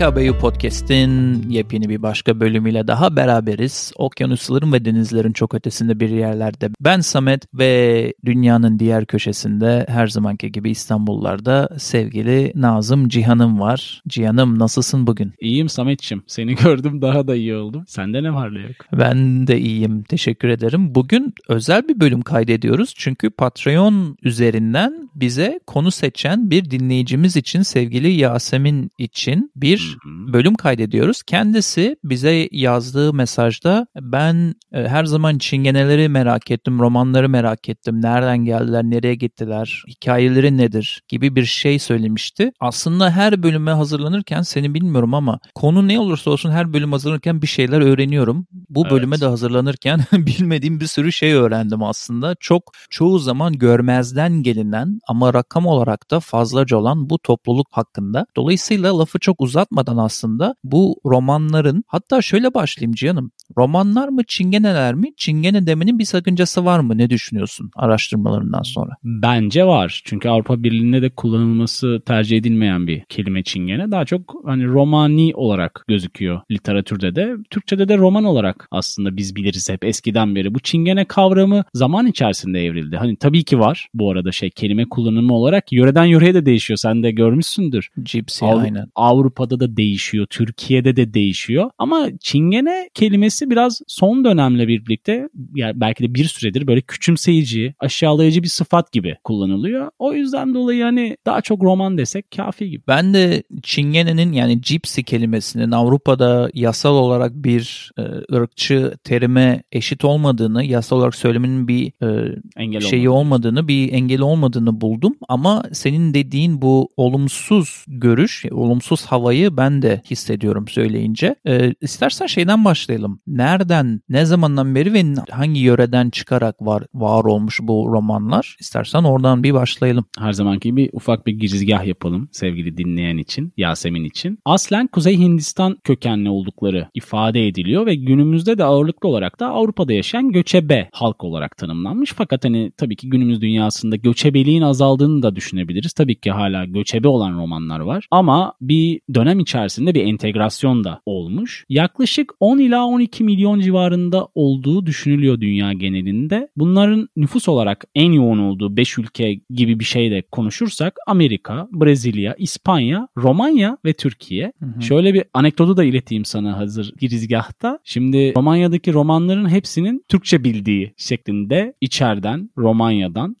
PKBU Podcast'in yepyeni bir başka bölümüyle daha beraberiz. Okyanusların ve denizlerin çok ötesinde bir yerlerde. Ben Samet ve dünyanın diğer köşesinde her zamanki gibi İstanbullarda sevgili Nazım Cihan'ım var. Cihan'ım nasılsın bugün? İyiyim Samet'ciğim. Seni gördüm daha da iyi oldum. Sende ne var ne yok? Ben de iyiyim. Teşekkür ederim. Bugün özel bir bölüm kaydediyoruz. Çünkü Patreon üzerinden bize konu seçen bir dinleyicimiz için sevgili Yasemin için bir bölüm kaydediyoruz. Kendisi bize yazdığı mesajda ben e, her zaman çingeneleri merak ettim, romanları merak ettim. Nereden geldiler, nereye gittiler, hikayeleri nedir gibi bir şey söylemişti. Aslında her bölüme hazırlanırken seni bilmiyorum ama konu ne olursa olsun her bölüm hazırlanırken bir şeyler öğreniyorum. Bu Evet. bölüme de hazırlanırken bilmediğim bir sürü şey öğrendim aslında. Çok çoğu zaman görmezden gelinen ama rakam olarak da fazlaca olan bu topluluk hakkında. Dolayısıyla lafı çok uzatmadan aslında bu romanların hatta şöyle başlayayım canım. Romanlar mı çingeneler mi? Çingene demenin bir sakıncası var mı? Ne düşünüyorsun araştırmalarından sonra? Bence var. Çünkü Avrupa Birliği'nde de kullanılması tercih edilmeyen bir kelime çingene. Daha çok hani romani olarak gözüküyor literatürde de. Türkçede de roman olarak aslında biz biliriz hep eskiden beri. Bu çingene kavramı zaman içerisinde evrildi. Hani tabii ki var bu arada şey kelime kullanımı olarak yöreden yöreye de değişiyor. Sen de görmüşsündür. Gypsy Avru- aynen. Avrupa'da da değişiyor, Türkiye'de de değişiyor. Ama çingene kelimesi biraz son dönemle birlikte yani belki de bir süredir böyle küçümseyici, aşağılayıcı bir sıfat gibi kullanılıyor. O yüzden dolayı hani daha çok roman desek kafi gibi. Ben de çingenenin yani gypsy kelimesinin Avrupa'da yasal olarak bir e, ırkçı terime eşit olmadığını, yasal olarak söylemenin bir e, Engel şeyi olmadı. olmadığını, bir engeli olmadığını buldum. Ama senin dediğin bu olumsuz görüş, olumsuz havayı ben de hissediyorum söyleyince. E, istersen şeyden başlayalım. Nereden, ne zamandan beri ve hangi yöreden çıkarak var var olmuş bu romanlar? İstersen oradan bir başlayalım. Her zamanki gibi ufak bir girizgah yapalım sevgili dinleyen için, Yasemin için. Aslen Kuzey Hindistan kökenli oldukları ifade ediliyor ve günümüzde de ağırlıklı olarak da Avrupa'da yaşayan göçebe halk olarak tanımlanmış. Fakat hani tabii ki günümüz dünyasında göçebeliğin azaldığını da düşünebiliriz. Tabii ki hala göçebe olan romanlar var. Ama bir dönem içerisinde bir entegrasyon da olmuş. Yaklaşık 10 ila 12 milyon civarında olduğu düşünülüyor dünya genelinde. Bunların nüfus olarak en yoğun olduğu 5 ülke gibi bir şey de konuşursak Amerika, Brezilya, İspanya, Romanya ve Türkiye. hı. Şöyle bir anekdotu da ileteyim sana hazır girizgahta. Şimdi Romanya'daki romanların hepsinin Türkçe bildiği şeklinde içeriden Romanya'dan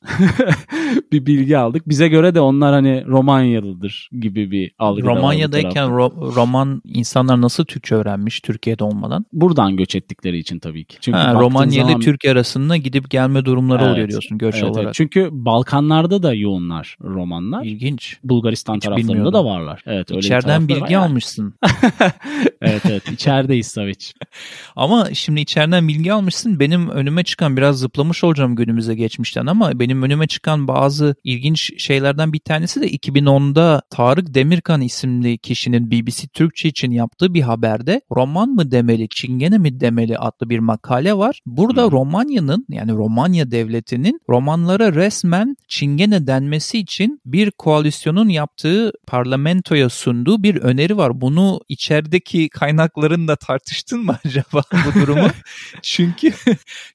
bir bilgi aldık. Bize göre de onlar hani Romanyalıdır gibi bir algı Romanya'dayken. Ro- roman insanlar nasıl Türkçe öğrenmiş Türkiye'de olmadan? buradan göç ettikleri için tabii ki. Çünkü Ha, baktığın Romanya ile zaman- Türkiye arasında gidip gelme durumları Evet, oluyor diyorsun göç Evet, evet. olarak. Çünkü Balkanlarda da yoğunlar romanlar. İlginç. Bulgaristan Hiç taraflarında bilmiyordum. da varlar. Evet, öyle İçeriden bilgi var almışsın. evet evet içerideyiz Saviç. Ama şimdi içeriden bilgi almışsın. Benim önüme çıkan biraz zıplamış olacağım günümüze geçmişten ama benim önüme çıkan bazı ilginç şeylerden bir tanesi de 2010'da Tarık Demirkan isimli kişinin BBC Türkçe için yaptığı bir haberde roman mı demeli, çingene mi demeli adlı bir makale var. Burada Hı. Romanya'nın yani Romanya devletinin romanlara resmen çingene denmesi için bir koalisyonun yaptığı parlamentoya sunduğu bir öneri var. Bunu içerideki kaynaklarında tartıştın mı acaba bu durumu? çünkü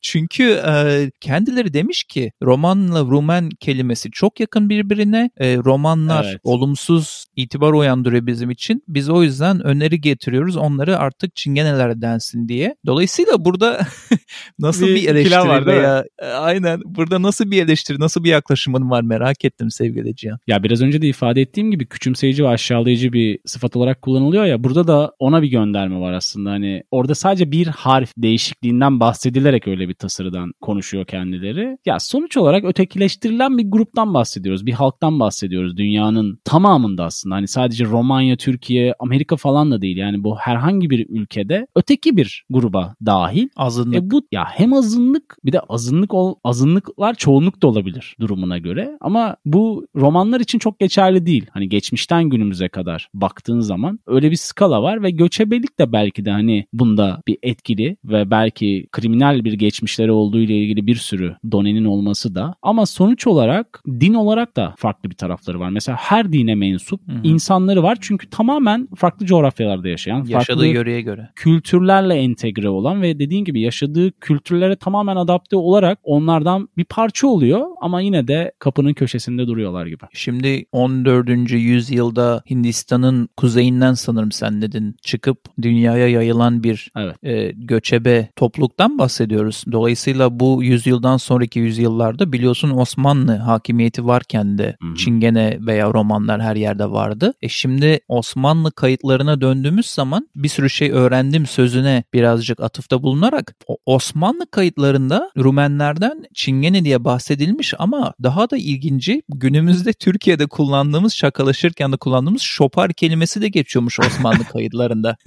çünkü e, kendileri demiş ki romanla Rumen kelimesi çok yakın birbirine. E, romanlar Evet. olumsuz itibar uyandırıyor bizim için. Biz o yüzden öneri getiriyoruz. Onları artık çingeneler densin diye. Dolayısıyla burada nasıl Bir bir, eleştiri var, veya e, aynen burada nasıl bir eleştiri, nasıl bir yaklaşımın var merak ettim sevgili Cihan. Ya biraz önce de ifade ettiğim gibi küçümseyici ve aşağılayıcı bir sıfat olarak kullanılıyor ya. Burada da ona bir gönderme var aslında. Hani orada sadece bir harf değişikliğinden bahsedilerek öyle bir tasarıdan konuşuyor kendileri. Ya sonuç olarak ötekileştirilen bir gruptan bahsediyoruz. Bir halktan bahsediyoruz. Dünyanın tamamında aslında. Hani sadece Romanya, Türkiye, Amerika falan da değil. Yani bu herhangi bir ülkede öteki bir gruba dahil. Azınlık. E bu ya hem azınlık bir de azınlık ol, azınlıklar çoğunluk da olabilir durumuna göre. Ama bu romanlar için çok geçerli değil. Hani geçmişten günümüze kadar baktığın zaman öyle bir skala var ve göçebelik de belki de hani bunda bir etkili ve belki kriminal bir geçmişleri olduğu ile ilgili bir sürü donenin olması da ama sonuç olarak din olarak da farklı bir tarafları var. Mesela her dine mensup Hı-hı. insanları var çünkü tamamen farklı coğrafyalarda yaşayan, yaşadığı farklı yöreye göre kültürlerle entegre olan ve dediğin gibi yaşadığı kültürlere tamamen adapte olarak onlardan bir parça oluyor ama yine de kapının köşesinde duruyorlar gibi. Şimdi 14. yüzyılda Hindistan'ın kuzeyinden sanırım sen dedin çıkıp dünyaya yayılan bir evet. e, göçebe topluluktan bahsediyoruz. Dolayısıyla bu yüzyıldan sonraki yüzyıllarda biliyorsun Osmanlı hakimiyeti varken de Hı-hı. Çingene veya romanlar her yerde vardı. E şimdi Osmanlı kayıtlarına döndüğümüz zaman bir sürü şey öğrendim sözüne birazcık atıfta bulunarak Osmanlı kayıtlarında Rumenlerden Çingene diye bahsedilmiş ama daha da ilginci günümüzde Türkiye'de kullandığımız şakalaşırken de kullandığımız şopar kelimesi de geçiyormuş Osmanlı kayıtlarında.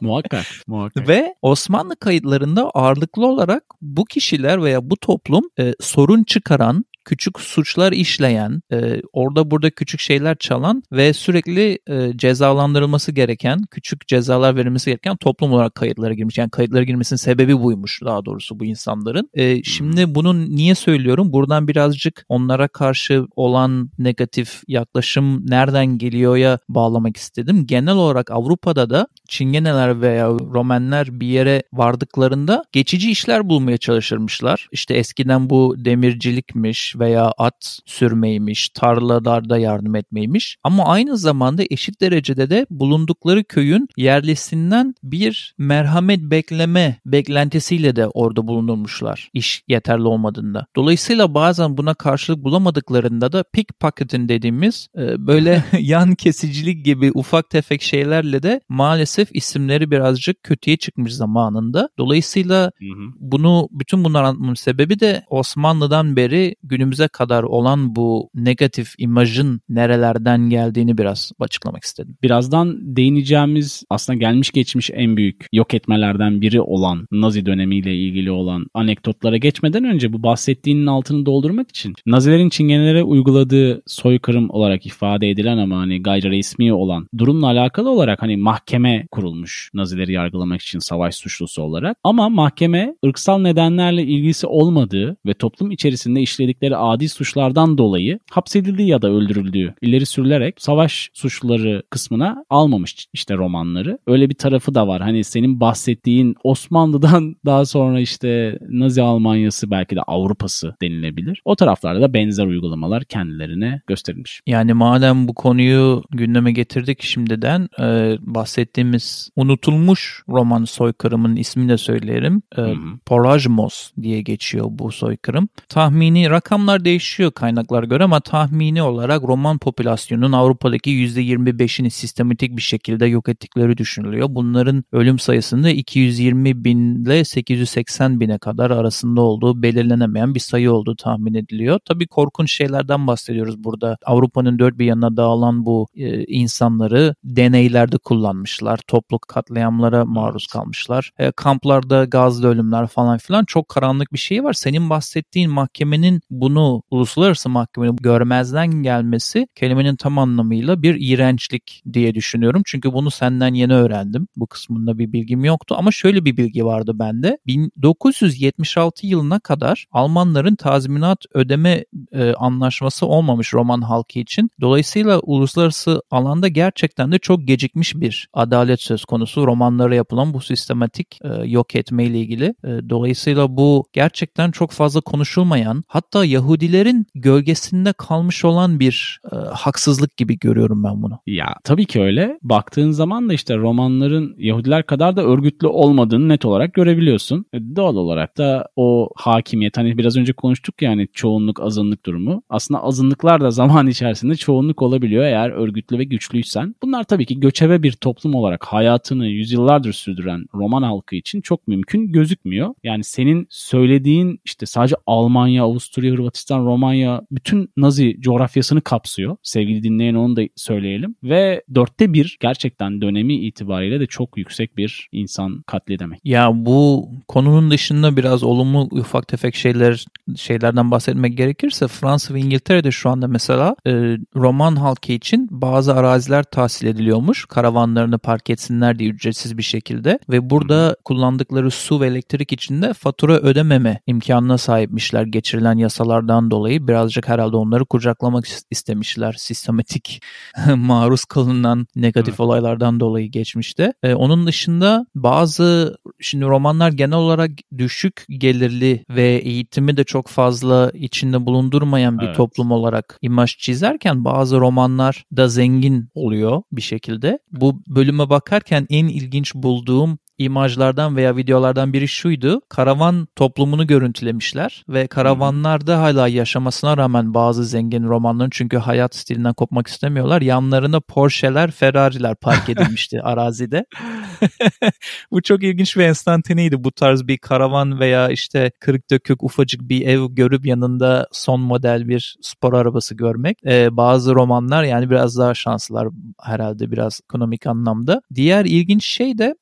muhakkak, muhakkak. Ve Osmanlı kayıtlarında ağırlıklı olarak bu kişiler veya bu toplum e, sorun çıkaran, küçük suçlar işleyen, e, orada burada küçük şeyler çalan ve sürekli e, cezalandırılması gereken, küçük cezalar verilmesi gereken toplum olarak kayıtlara girmiş. Yani kayıtlara girmesinin sebebi buymuş daha doğrusu bu insanların. E, şimdi bunu niye söylüyorum? Buradan birazcık onlara karşı olan negatif yaklaşım nereden geliyor ya bağlamak istedim. Genel olarak Avrupa'da da Çingeneler veya Romenler bir yere vardıklarında geçici işler bulmaya çalışırmışlar. İşte eskiden bu demircilikmiş, veya at sürmeymiş, tarlalarda yardım etmeymiş ama aynı zamanda eşit derecede de bulundukları köyün yerlisinden bir merhamet bekleme beklentisiyle de orada bulunurmuşlar iş yeterli olmadığında. Dolayısıyla bazen buna karşılık bulamadıklarında da pickpocketing dediğimiz e, böyle yan kesicilik gibi ufak tefek şeylerle de maalesef isimleri birazcık kötüye çıkmış zamanında. Dolayısıyla bunu bütün bunlar anlatmamın sebebi de Osmanlı'dan beri günümüzde günümüze kadar olan bu negatif imajın nerelerden geldiğini biraz açıklamak istedim. Birazdan değineceğimiz aslında gelmiş geçmiş en büyük yok etmelerden biri olan Nazi dönemiyle ilgili olan anekdotlara geçmeden önce bu bahsettiğinin altını doldurmak için Nazilerin Çingenelere uyguladığı soykırım olarak ifade edilen ama hani gayri resmi olan durumla alakalı olarak hani mahkeme kurulmuş Nazileri yargılamak için savaş suçlusu olarak. Ama mahkeme ırksal nedenlerle ilgisi olmadığı ve toplum içerisinde işledikleri işledikleri adi suçlardan dolayı hapsedildiği ya da öldürüldüğü ileri sürülerek savaş suçluları kısmına almamış işte romanları. Öyle bir tarafı da var. Hani senin bahsettiğin Osmanlı'dan daha sonra işte Nazi Almanyası belki de Avrupa'sı denilebilir. O taraflarda da benzer uygulamalar kendilerine gösterilmiş. Yani madem bu konuyu gündeme getirdik şimdiden e, bahsettiğimiz unutulmuş roman soykırımın ismini de söyleyelim. E, Porajmos diye geçiyor bu soykırım. Tahmini rakam rakamlar değişiyor kaynaklara göre ama tahmini olarak roman popülasyonunun Avrupa'daki %25'ini sistematik bir şekilde yok ettikleri düşünülüyor. Bunların ölüm sayısında 220 bin ile 880 bine kadar arasında olduğu belirlenemeyen bir sayı olduğu tahmin ediliyor. Tabii korkunç şeylerden bahsediyoruz burada. Avrupa'nın dört bir yanına dağılan bu e, insanları deneylerde kullanmışlar. Toplu katliamlara maruz kalmışlar. E, kamplarda gazlı ölümler falan filan çok karanlık bir şey var. Senin bahsettiğin mahkemenin bunu uluslararası mahkemenin görmezden gelmesi kelimenin tam anlamıyla bir iğrençlik diye düşünüyorum. Çünkü bunu senden yeni öğrendim. Bu kısmında bir bilgim yoktu ama şöyle bir bilgi vardı bende. 1976 yılına kadar Almanların tazminat ödeme e, anlaşması olmamış Roman halkı için. Dolayısıyla uluslararası alanda gerçekten de çok gecikmiş bir adalet söz konusu romanlara yapılan bu sistematik e, yok etme ile ilgili. E, dolayısıyla bu gerçekten çok fazla konuşulmayan hatta Yahudilerin gölgesinde kalmış olan bir e, haksızlık gibi görüyorum ben bunu. Ya tabii ki öyle. Baktığın zaman da işte romanların Yahudiler kadar da örgütlü olmadığını net olarak görebiliyorsun. E, doğal olarak da o hakimiyet hani biraz önce konuştuk ya hani çoğunluk azınlık durumu. Aslında azınlıklar da zaman içerisinde çoğunluk olabiliyor eğer örgütlü ve güçlüysen. Bunlar tabii ki göçebe bir toplum olarak hayatını yüzyıllardır sürdüren Roman halkı için çok mümkün gözükmüyor. Yani senin söylediğin işte sadece Almanya, Avusturya, Hırvatistan Hırvatistan, Romanya bütün Nazi coğrafyasını kapsıyor. Sevgili dinleyen onu da söyleyelim. Ve dörtte bir gerçekten dönemi itibariyle de çok yüksek bir insan katli demek. Ya bu konunun dışında biraz olumlu ufak tefek şeyler şeylerden bahsetmek gerekirse Fransa ve İngiltere'de şu anda mesela e, Roman halkı için bazı araziler tahsil ediliyormuş. Karavanlarını park etsinler diye ücretsiz bir şekilde ve burada hmm. kullandıkları su ve elektrik için de fatura ödememe imkanına sahipmişler geçirilen yasalardan dolayı. Birazcık herhalde onları kucaklamak istemişler sistematik maruz kalınan negatif hmm. olaylardan dolayı geçmişte. E, onun dışında bazı şimdi romanlar genel olarak düşük gelirli ve eğitimi de çok fazla içinde bulundurmayan bir evet. toplum olarak imaj çizerken bazı romanlar da zengin oluyor bir şekilde. Bu bölüme bakarken en ilginç bulduğum imajlardan veya videolardan biri şuydu. Karavan toplumunu görüntülemişler ve karavanlarda hala yaşamasına rağmen bazı zengin romanların çünkü hayat stilinden kopmak istemiyorlar. Yanlarına Porsche'ler, Ferrari'ler park edilmişti arazide. Bu çok ilginç ve enstantaneydi bu tarz bir karavan veya işte kırık dökük ufacık bir ev görüp yanında son model bir spor arabası görmek. Ee, bazı romanlar yani biraz daha şanslılar herhalde biraz ekonomik anlamda. Diğer ilginç şey de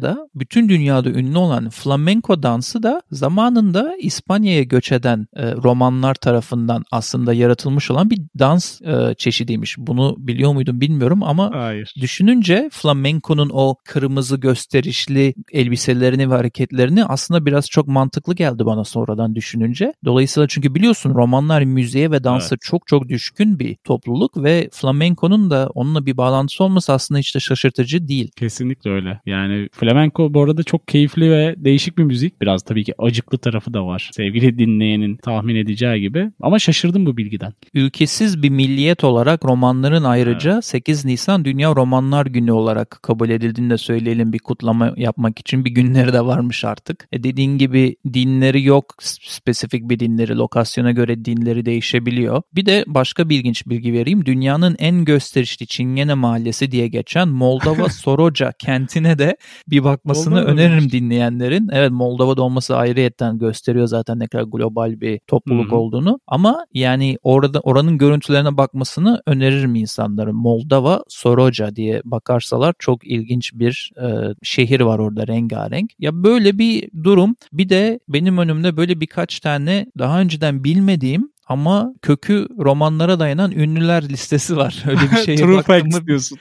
İspanya'da bütün dünyada ünlü olan flamenco dansı da zamanında İspanya'ya göç eden e, romanlar tarafından aslında yaratılmış olan bir dans e, çeşidiymiş. Bunu biliyor muydun bilmiyorum ama Hayır. düşününce flamenco'nun o kırmızı gösterişli elbiselerini ve hareketlerini aslında biraz çok mantıklı geldi bana sonradan düşününce. Dolayısıyla çünkü biliyorsun romanlar müziğe ve dansa evet. çok çok düşkün bir topluluk ve flamenco'nun da onunla bir bağlantısı olması aslında hiç de şaşırtıcı değil. Kesinlikle öyle. Yani flamenco bu arada çok keyifli ve değişik bir müzik. Biraz tabii ki acıklı tarafı da var. Sevgili dinleyenin tahmin edeceği gibi. Ama şaşırdım bu bilgiden. Ülkesiz bir milliyet olarak romanların ayrıca evet. 8 Nisan Dünya Romanlar Günü olarak kabul edildiğini de söyleyelim bir kutlama yapmak için bir günleri de varmış artık. E dediğin gibi dinleri yok. Spesifik bir dinleri, lokasyona göre dinleri değişebiliyor. Bir de başka bir ilginç bilgi vereyim. Dünyanın en gösterişli Çingene Mahallesi diye geçen Moldova Soroca kentine de bir bakmasını Moldova öneririm olmuş. dinleyenlerin. Evet Moldova'da olması ayrıyetten gösteriyor zaten ne kadar global bir topluluk Hı-hı. olduğunu. Ama yani orada oranın görüntülerine bakmasını öneririm insanların. Moldova Soroca diye bakarsalar çok ilginç bir e, şehir var orada rengarenk. Ya böyle bir durum. Bir de benim önümde böyle birkaç tane daha önceden bilmediğim ama kökü romanlara dayanan ünlüler listesi var. Öyle bir şeye True facts diyorsun.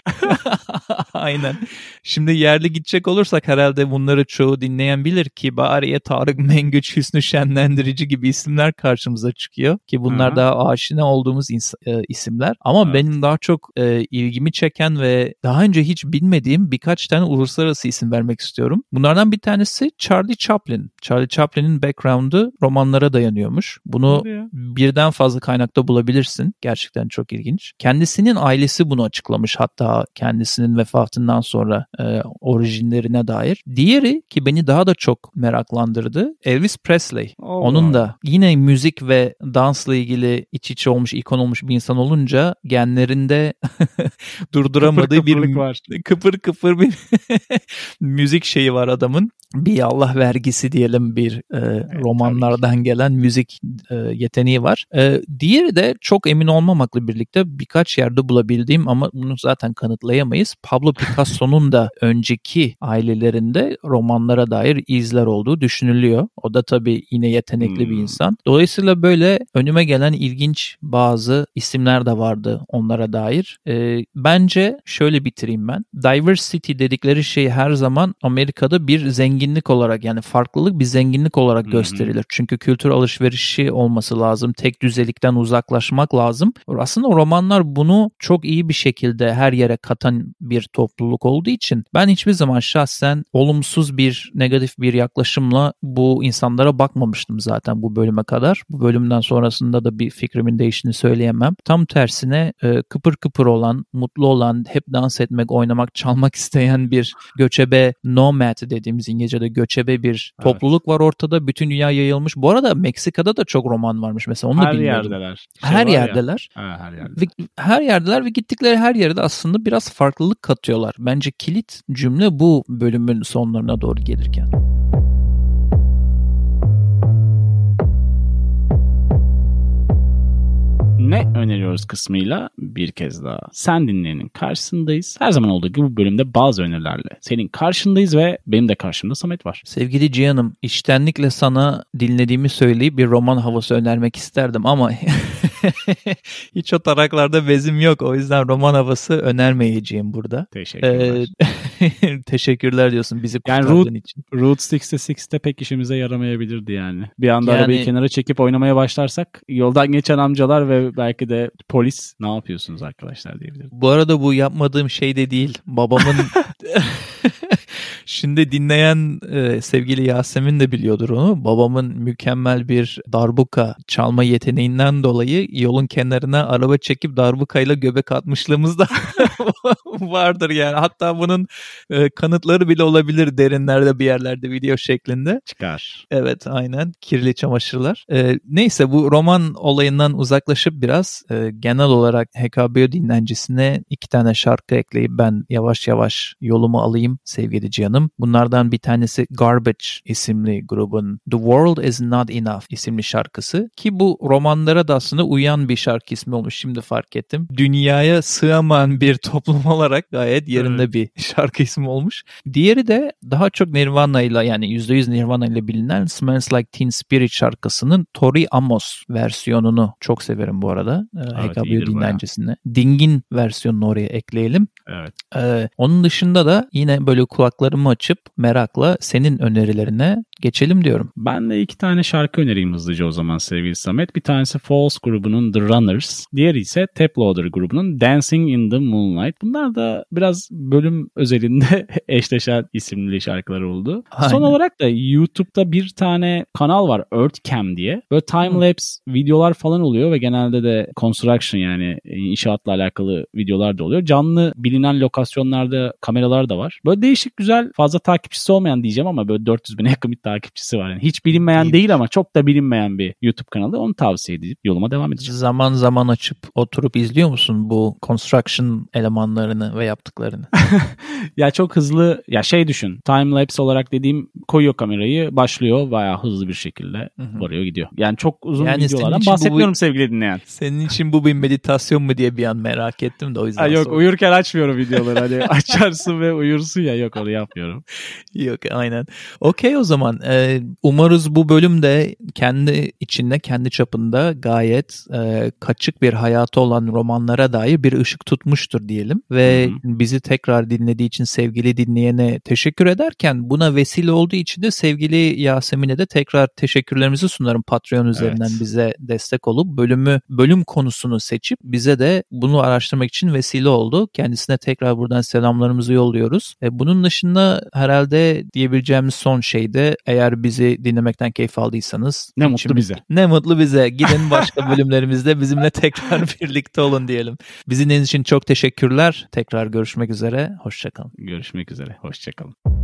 Aynen. Şimdi yerli gidecek olursak herhalde bunları çoğu dinleyen bilir ki Bariye, Tarık Mengüç, Hüsnü Şenlendirici gibi isimler karşımıza çıkıyor. Ki bunlar Hı-hı. daha aşina olduğumuz ins- e, isimler. Ama evet. benim daha çok e, ilgimi çeken ve daha önce hiç bilmediğim birkaç tane uluslararası isim vermek istiyorum. Bunlardan bir tanesi Charlie Chaplin. Charlie Chaplin'in background'ı romanlara dayanıyormuş. Bunu birden fazla kaynakta bulabilirsin. Gerçekten çok ilginç. Kendisinin ailesi bunu açıklamış hatta kendisinin vefatından sonra e, orijinlerine dair. Diğeri ki beni daha da çok meraklandırdı Elvis Presley. Allah. Onun da yine müzik ve dansla ilgili iç içe olmuş, ikon olmuş bir insan olunca genlerinde durduramadığı kıpır bir var. kıpır kıpır bir müzik şeyi var adamın bir Allah vergisi diyelim bir e, romanlardan gelen müzik e, yeteneği var. E, diğeri de çok emin olmamakla birlikte birkaç yerde bulabildiğim ama bunu zaten kanıtlayamayız. Pablo Picasso'nun da önceki ailelerinde romanlara dair izler olduğu düşünülüyor. O da tabii yine yetenekli hmm. bir insan. Dolayısıyla böyle önüme gelen ilginç bazı isimler de vardı onlara dair. E, bence şöyle bitireyim ben. Diversity dedikleri şey her zaman Amerika'da bir zengin zenginlik olarak yani farklılık bir zenginlik olarak gösterilir. Çünkü kültür alışverişi olması lazım. Tek düzelikten uzaklaşmak lazım. Aslında romanlar bunu çok iyi bir şekilde her yere katan bir topluluk olduğu için ben hiçbir zaman şahsen olumsuz bir negatif bir yaklaşımla bu insanlara bakmamıştım zaten bu bölüme kadar. Bu bölümden sonrasında da bir fikrimin değiştiğini söyleyemem. Tam tersine e, kıpır kıpır olan, mutlu olan, hep dans etmek, oynamak, çalmak isteyen bir göçebe nomad dediğimiz İngilizce İngilizce'de göçebe bir evet. topluluk var ortada. Bütün dünya yayılmış. Bu arada Meksika'da da çok roman varmış mesela. Onu her da bilmiyordum. yerdeler. Şey her yerdeler. Ya. Ha, her yerdeler. Ve, her yerdeler ve gittikleri her yerde aslında biraz farklılık katıyorlar. Bence kilit cümle bu bölümün sonlarına doğru gelirken. Dinliyoruz kısmıyla bir kez daha sen dinleyenin karşısındayız. Her zaman olduğu gibi bu bölümde bazı önerilerle senin karşındayız ve benim de karşımda Samet var. Sevgili Cihan'ım iştenlikle sana dinlediğimi söyleyip bir roman havası önermek isterdim ama hiç o taraklarda bezim yok. O yüzden roman havası önermeyeceğim burada. Teşekkürler. Ee, teşekkürler diyorsun bizi Yani kurtardığın için. Route 66'te pek işimize yaramayabilirdi yani. Bir anda Yani- arabayı kenara çekip oynamaya başlarsak yoldan geçen amcalar ve belki de polis ne yapıyorsunuz arkadaşlar diyebilirdi. Bu arada bu yapmadığım şey de değil. Babamın Şimdi dinleyen e, sevgili Yasemin de biliyordur onu. Babamın mükemmel bir darbuka çalma yeteneğinden dolayı yolun kenarına araba çekip darbukayla göbek atmışlığımız da vardır yani. Hatta bunun e, kanıtları bile olabilir derinlerde bir yerlerde video şeklinde. Çıkar. Evet aynen kirli çamaşırlar. Ee, neyse bu roman olayından uzaklaşıp biraz e, genel olarak HKBO dinlencisine iki tane şarkı ekleyip ben yavaş yavaş yolumu alayım sevgili canım. Bunlardan bir tanesi Garbage isimli grubun The World Is Not Enough isimli şarkısı ki bu romanlara da aslında uyan bir şarkı ismi olmuş şimdi fark ettim. Dünyaya sığamayan bir toplum olarak gayet yerinde bir şarkı ismi olmuş. Diğeri de daha çok Nirvana ile yani %100 Nirvana ile bilinen Smells Like Teen Spirit şarkısının Tori Amos versiyonunu çok severim bu arada. Ee, Evet, bayağı. dinlencisine. Dingin versiyonunu oraya ekleyelim. Evet. Ee, onun dışında da yine böyle kulaklarımı açıp merakla senin önerilerine geçelim diyorum. Ben de iki tane şarkı önereyim hızlıca o zaman sevgili Samet. Bir tanesi Falls grubunun The Runners. Diğeri ise Taploader grubunun Dancing in the Moonlight. Bunlar da biraz bölüm özelinde eşleşen isimli şarkılar oldu. Aynen. Son olarak da YouTube'da bir tane kanal var Earthcam diye. Böyle time lapse videolar falan oluyor ve genelde de construction yani inşaatla alakalı videolar da oluyor. Canlı bilinen lokasyonlarda kameralar da var. Böyle değişik güzel fazla takipçisi olmayan diyeceğim ama böyle 400 bine yakın bir takipçisi var. Yani hiç bilinmeyen Değil. değil ama çok da bilinmeyen bir YouTube kanalı. Onu tavsiye edip yoluma devam edeceğim. Zaman zaman açıp oturup izliyor musun bu construction elemanlarını ve yaptıklarını? Ya çok hızlı ya şey düşün. Time lapse olarak dediğim koyuyor kamerayı başlıyor bayağı hızlı bir şekilde Hı hı. varıyor gidiyor. Yani çok uzun Yani videolardan için bu- bahsetmiyorum sevgili dinleyen. Senin için bu bir meditasyon mu diye bir an merak ettim de o yüzden Ha, yok sordum. uyurken açmıyorum videoları hani açarsın ve uyursun ya yok onu yapmıyorum. Yok aynen. Okey o zaman. Ee, umarız bu bölüm de kendi içinde, kendi çapında gayet e, kaçık bir hayatı olan romanlara dair bir ışık tutmuştur diyelim. Ve Hı hı. bizi tekrar dinlediği için sevgili dinleyene teşekkür ederken buna vesile olduğu için de sevgili Yasemin'e de tekrar teşekkürlerimizi sunarım Patreon üzerinden Evet. bize destek olup bölümü bölüm konusunu seçip bize de bunu araştırmak için vesile oldu. Kendisine tekrar buradan selamlarımızı yolluyoruz. E, bunun dışında herhalde diyebileceğimiz son şey de eğer bizi dinlemekten keyif aldıysanız Ne mutlu bize. Ne mutlu bize. Gidin başka bölümlerimizde bizimle tekrar birlikte olun diyelim. Bizi dinlediğiniz için çok teşekkürler. Tekrar görüşmek üzere. Hoşçakalın. Görüşmek üzere. Hoşçakalın.